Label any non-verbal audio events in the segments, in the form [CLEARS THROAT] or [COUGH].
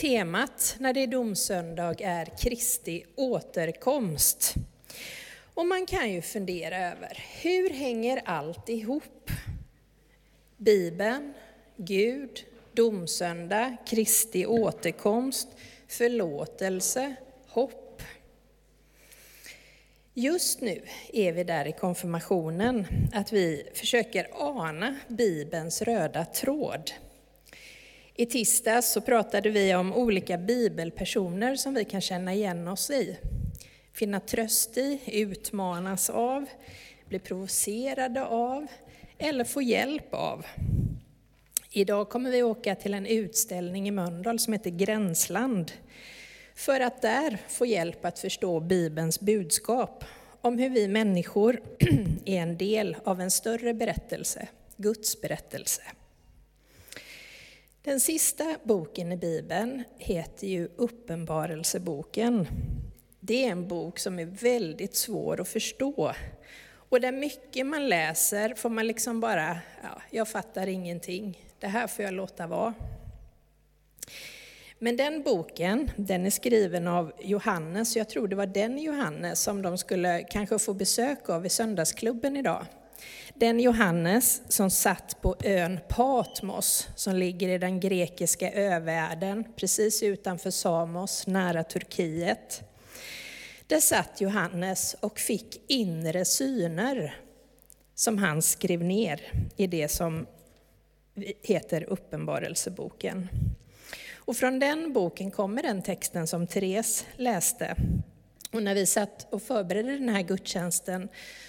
Temat när det är domsöndag är Kristi återkomst. Och man kan ju fundera över, hur hänger allt ihop? Bibeln, Gud, domsöndag, Kristi återkomst, förlåtelse, hopp. Just nu är vi där i konfirmationen, att vi försöker ana Bibelns röda tråd. I tisdags så pratade vi om olika bibelpersoner som vi kan känna igen oss i. Finna tröst i, utmanas av, bli provocerade av eller få hjälp av. Idag kommer vi åka till en utställning i Mölndal som heter Gränsland. För att där få hjälp att förstå Bibelns budskap om hur vi människor [CLEARS THROAT] är en del av en större berättelse, Guds berättelse. Den sista boken i Bibeln heter ju Uppenbarelseboken. Det är en bok som är väldigt svår att förstå. Och där mycket man läser får man liksom bara, ja, jag fattar ingenting. Det här får jag låta vara. Men den boken, den är skriven av Johannes, jag tror det var den Johannes som de skulle kanske få besök av i söndagsklubben idag. Den Johannes som satt på ön Patmos, som ligger i den grekiska övärlden, precis utanför Samos, nära Turkiet. Där satt Johannes och fick inre syner som han skrev ner i det som heter Uppenbarelseboken. Och från den boken kommer den texten som Therese läste. Och när vi satt och förberedde den här gudstjänsten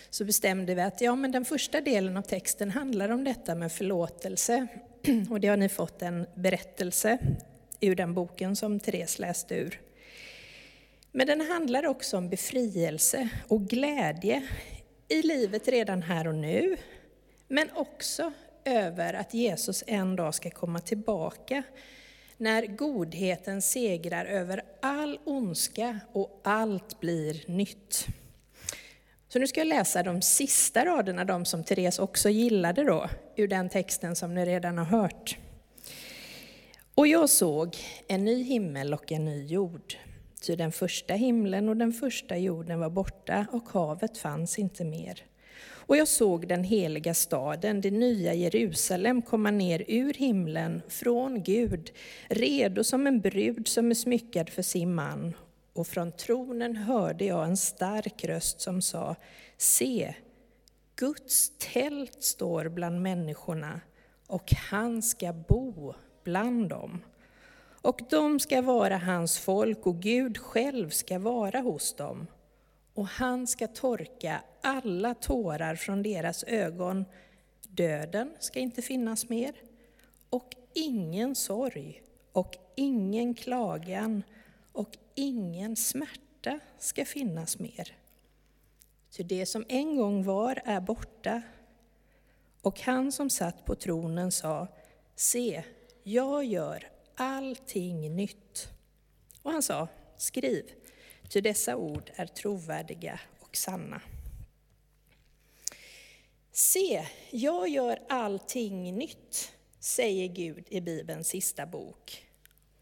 så bestämde vi att ja, men den första delen av texten handlar om detta med förlåtelse. [CLEARS THROAT] Och det har ni fått en berättelse ur den boken som Therese läste ur. Men den handlar också om befrielse och glädje i livet redan här och nu, men också över att Jesus en dag ska komma tillbaka när godheten segrar över all ondska och allt blir nytt. Så nu ska jag läsa de sista raderna, de som Therese också gillade då, ur den texten som ni redan har hört. Och jag såg en ny himmel och en ny jord. Ty den första himlen och den första jorden var borta och havet fanns inte mer. Och jag såg den heliga staden, det nya Jerusalem, komma ner ur himlen från Gud, redo som en brud som är smyckad för sin man. Och från tronen hörde jag en stark röst som sa, se, Guds tält står bland människorna och han ska bo bland dem. Och de ska vara hans folk och Gud själv ska vara hos dem. Och han ska torka alla tårar från deras ögon. Döden ska inte finnas mer och ingen sorg och ingen klagan och ingen smärta ska finnas mer. Ty det som en gång var är borta. Och han som satt på tronen sa, se, jag gör allting nytt. Och han sa, skriv, ty dessa ord är trovärdiga och sanna. Se, jag gör allting nytt, säger Gud i Bibelns sista bok.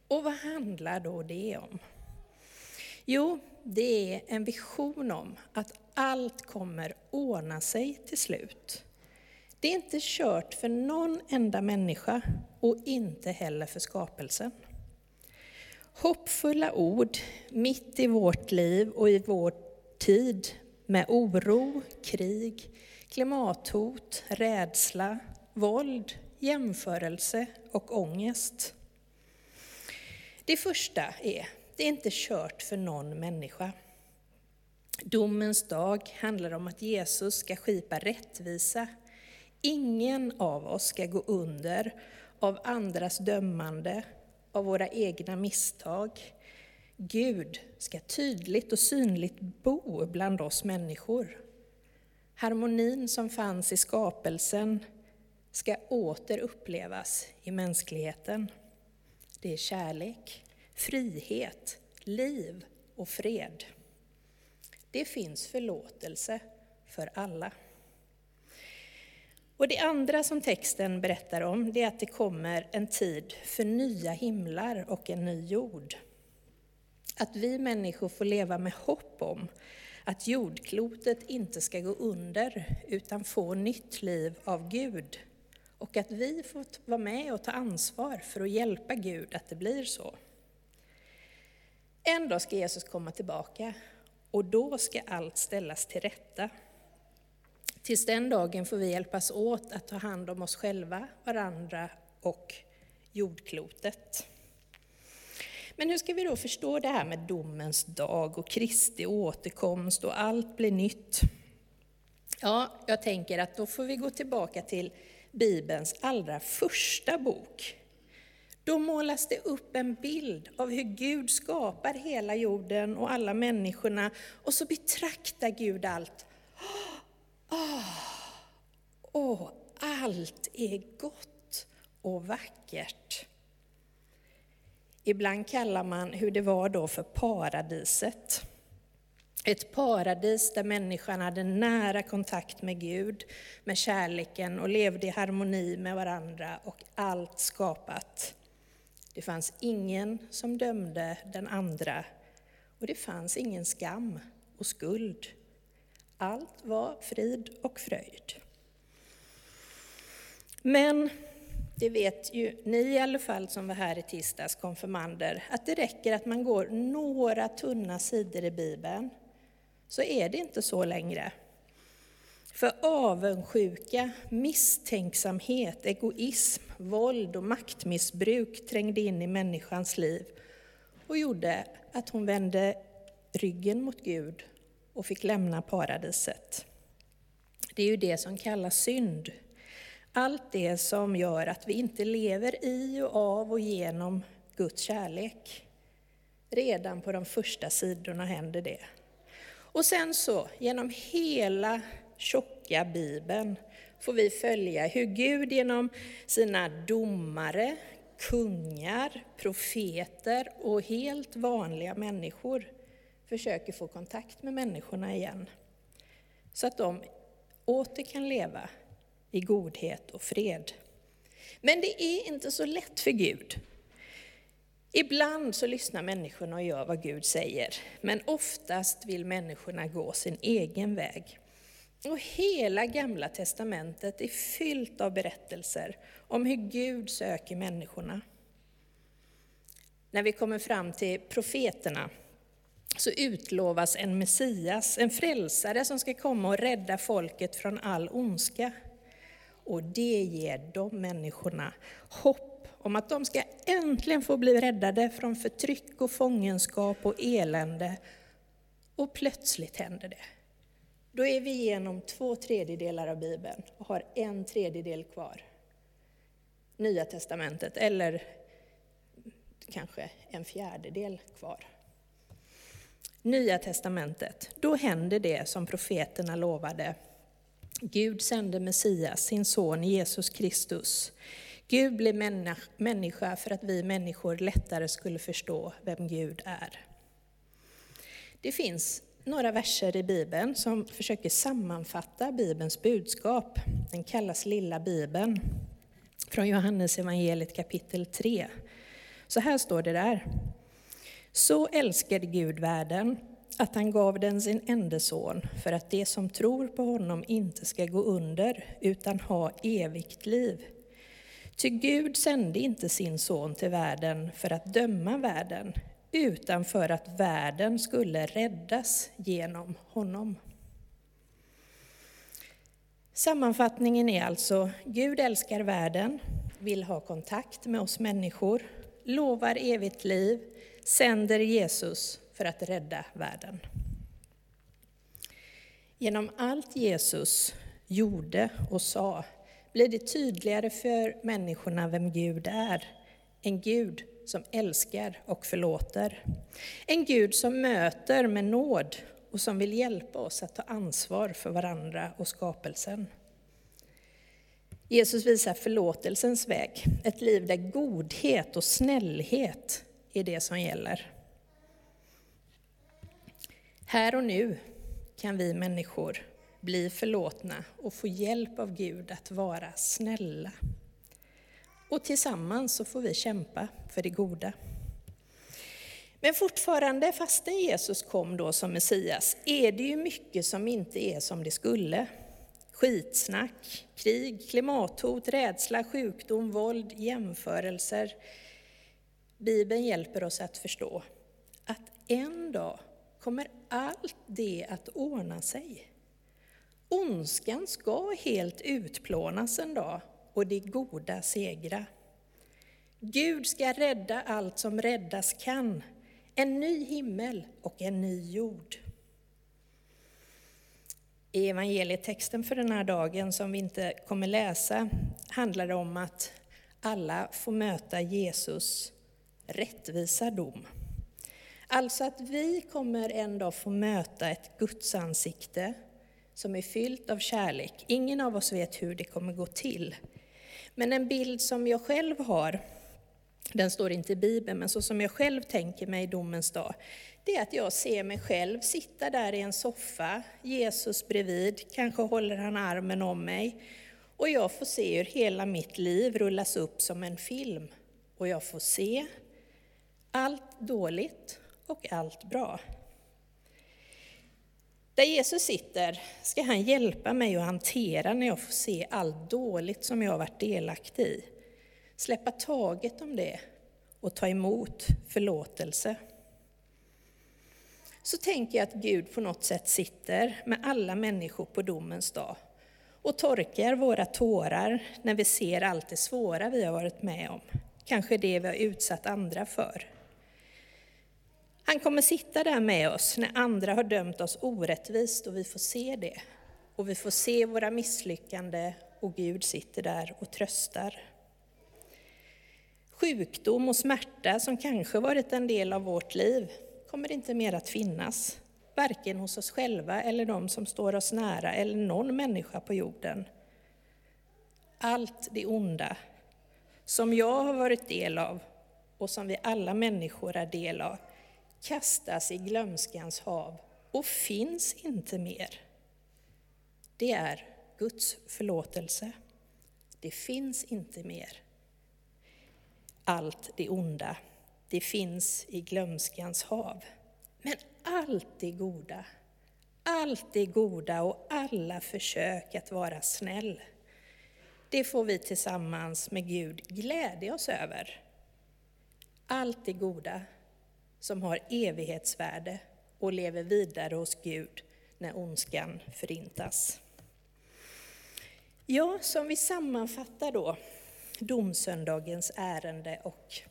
Och vad handlar då det om? Jo, det är en vision om att allt kommer ordna sig till slut. Det är inte kört för någon enda människa och inte heller för skapelsen. Hoppfulla ord mitt i vårt liv och i vår tid med oro, krig, klimathot, rädsla, våld, jämförelse och ångest. Det första är, det är inte kört för någon människa. Domens dag handlar om att Jesus ska skipa rättvisa. Ingen av oss ska gå under av andras dömande, av våra egna misstag. Gud ska tydligt och synligt bo bland oss människor. Harmonin som fanns i skapelsen ska åter upplevas i mänskligheten. Det är kärlek, frihet, liv och fred. Det finns förlåtelse för alla. Och det andra som texten berättar om, det är att det kommer en tid för nya himlar och en ny jord. Att vi människor får leva med hopp om att jordklotet inte ska gå under, utan få nytt liv av Gud. Och att vi får vara med och ta ansvar för att hjälpa Gud att det blir så. En dag ska Jesus komma tillbaka och då ska allt ställas till rätta. Tills den dagen får vi hjälpas åt att ta hand om oss själva, varandra och jordklotet. Men hur ska vi då förstå det här med domens dag och Kristi återkomst och allt blir nytt? Ja, jag tänker att då får vi gå tillbaka till Bibelns allra första bok. Då målas det upp en bild av hur Gud skapar hela jorden och alla människorna och så betraktar Gud allt. Åh, oh, oh, allt är gott och vackert. Ibland kallar man hur det var då för paradiset. Ett paradis där människan hade nära kontakt med Gud, med kärleken och levde i harmoni med varandra och allt skapat. Det fanns ingen som dömde den andra och det fanns ingen skam och skuld. Allt var frid och fröjd. Men det vet ju ni i alla fall som var här i tisdags, konfirmander, att det räcker att man går några tunna sidor i Bibeln, så är det inte så längre. För avundsjuka, misstänksamhet, egoism, våld och maktmissbruk trängde in i människans liv och gjorde att hon vände ryggen mot Gud och fick lämna paradiset. Det är ju det som kallas synd. Allt det som gör att vi inte lever i och av och genom Guds kärlek. Redan på de första sidorna händer det. Och sen så, genom hela tjocka Bibeln, får vi följa hur Gud genom sina domare, kungar, profeter och helt vanliga människor försöker få kontakt med människorna igen. Så att de åter kan leva i godhet och fred. Men det är inte så lätt för Gud. Ibland så lyssnar människorna och gör vad Gud säger, men oftast vill människorna gå sin egen väg. Och hela Gamla Testamentet är fyllt av berättelser om hur Gud söker människorna. När vi kommer fram till profeterna så utlovas en Messias, en frälsare som ska komma och rädda folket från all ondska. Och det ger de människorna hopp om att de ska äntligen få bli räddade från förtryck och fångenskap och elände. Och plötsligt händer det. Då är vi igenom två tredjedelar av Bibeln och har en tredjedel kvar. Nya testamentet, eller kanske en fjärdedel kvar. Nya testamentet, då händer det som profeterna lovade. Gud sände Messias, sin son Jesus Kristus. Gud blev människa för att vi människor lättare skulle förstå vem Gud är. Det finns några verser i Bibeln som försöker sammanfatta Bibelns budskap. Den kallas Lilla Bibeln, från Johannes evangeliet kapitel 3. Så här står det där. Så älskade Gud världen att han gav den sin enda son för att de som tror på honom inte ska gå under utan ha evigt liv. Ty Gud sände inte sin son till världen för att döma världen utan för att världen skulle räddas genom honom. Sammanfattningen är alltså, Gud älskar världen, vill ha kontakt med oss människor, lovar evigt liv, sänder Jesus för att rädda världen. Genom allt Jesus gjorde och sa blir det tydligare för människorna vem Gud är. En Gud som älskar och förlåter. En Gud som möter med nåd och som vill hjälpa oss att ta ansvar för varandra och skapelsen. Jesus visar förlåtelsens väg, ett liv där godhet och snällhet är det som gäller. Här och nu kan vi människor bli förlåtna och få hjälp av Gud att vara snälla. Och tillsammans så får vi kämpa för det goda. Men fortfarande, fastän Jesus kom då som Messias, är det ju mycket som inte är som det skulle. Skitsnack, krig, klimathot, rädsla, sjukdom, våld, jämförelser. Bibeln hjälper oss att förstå att en dag kommer allt det att ordna sig. Ondskan ska helt utplånas en dag och det goda segra. Gud ska rädda allt som räddas kan, en ny himmel och en ny jord. I evangelietexten för den här dagen, som vi inte kommer läsa, handlar det om att alla får möta Jesus rättvisa dom. Alltså att vi kommer en dag få möta ett Guds ansikte som är fyllt av kärlek. Ingen av oss vet hur det kommer gå till. Men en bild som jag själv har, den står inte i Bibeln, men så som jag själv tänker mig domens dag, det är att jag ser mig själv sitta där i en soffa, Jesus bredvid, kanske håller han armen om mig, och jag får se hur hela mitt liv rullas upp som en film. Och jag får se allt dåligt och allt bra. Där Jesus sitter ska han hjälpa mig att hantera när jag får se allt dåligt som jag har varit delaktig i. Släppa taget om det och ta emot förlåtelse. Så tänker jag att Gud på något sätt sitter med alla människor på domens dag och torkar våra tårar när vi ser allt det svåra vi har varit med om, kanske det vi har utsatt andra för. Han kommer sitta där med oss när andra har dömt oss orättvist och vi får se det. Och vi får se våra misslyckanden och Gud sitter där och tröstar. Sjukdom och smärta som kanske varit en del av vårt liv kommer inte mer att finnas, varken hos oss själva eller de som står oss nära eller någon människa på jorden. Allt det onda som jag har varit del av och som vi alla människor är del av kastas i glömskans hav och finns inte mer. Det är Guds förlåtelse. Det finns inte mer. Allt det onda, det finns i glömskans hav. Men allt det goda, allt det goda och alla försök att vara snäll, det får vi tillsammans med Gud glädja oss över. Allt det goda som har evighetsvärde och lever vidare hos Gud när ondskan förintas. Ja, som vi sammanfattar då domsöndagens ärende och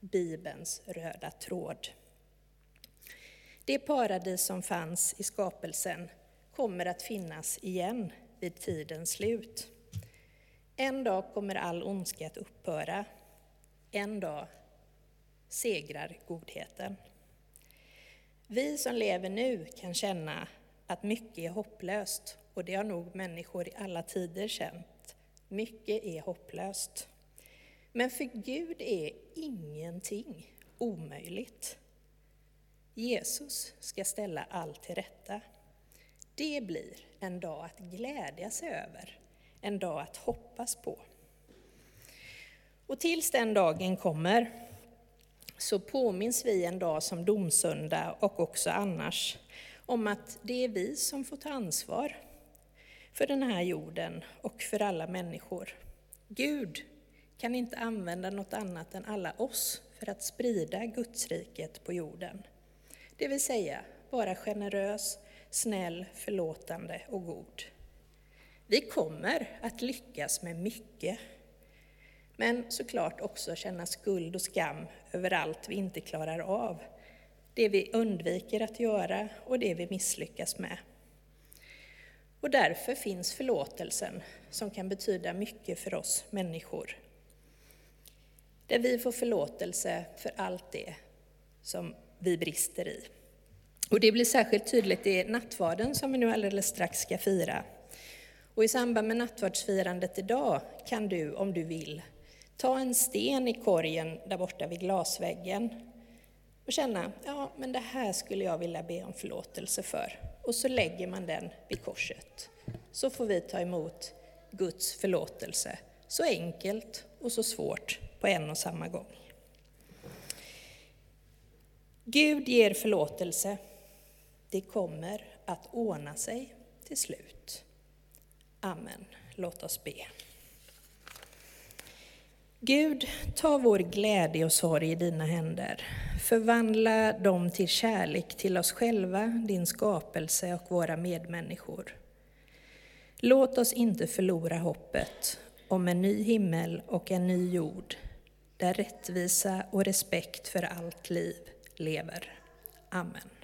Bibelns röda tråd. Det paradis som fanns i skapelsen kommer att finnas igen vid tidens slut. En dag kommer all ondska att upphöra. En dag segrar godheten. Vi som lever nu kan känna att mycket är hopplöst och det har nog människor i alla tider känt. Mycket är hopplöst. Men för Gud är ingenting omöjligt. Jesus ska ställa allt till rätta. Det blir en dag att glädja sig över, en dag att hoppas på. Och tills den dagen kommer så påminns vi en dag som domsöndag och också annars om att det är vi som får ta ansvar för den här jorden och för alla människor. Gud kan inte använda något annat än alla oss för att sprida Gudsriket på jorden. Det vill säga vara generös, snäll, förlåtande och god. Vi kommer att lyckas med mycket men såklart också känna skuld och skam över allt vi inte klarar av. Det vi undviker att göra och det vi misslyckas med. Och därför finns förlåtelsen som kan betyda mycket för oss människor. Där vi får förlåtelse för allt det som vi brister i. Och det blir särskilt tydligt i nattvarden som vi nu alldeles strax ska fira. Och i samband med nattvardsfirandet idag kan du, om du vill, Ta en sten i korgen där borta vid glasväggen. och känna, ja men det här skulle jag vilja be om förlåtelse för. Och så lägger man den vid korset. Så får vi ta emot Guds förlåtelse. Så enkelt och så svårt på en och samma gång. Gud ger förlåtelse. Det kommer att ordna sig till slut. Amen. Låt oss be. Gud, ta vår glädje och sorg i dina händer. Förvandla dem till kärlek till oss själva, din skapelse och våra medmänniskor. Låt oss inte förlora hoppet om en ny himmel och en ny jord, där rättvisa och respekt för allt liv lever. Amen.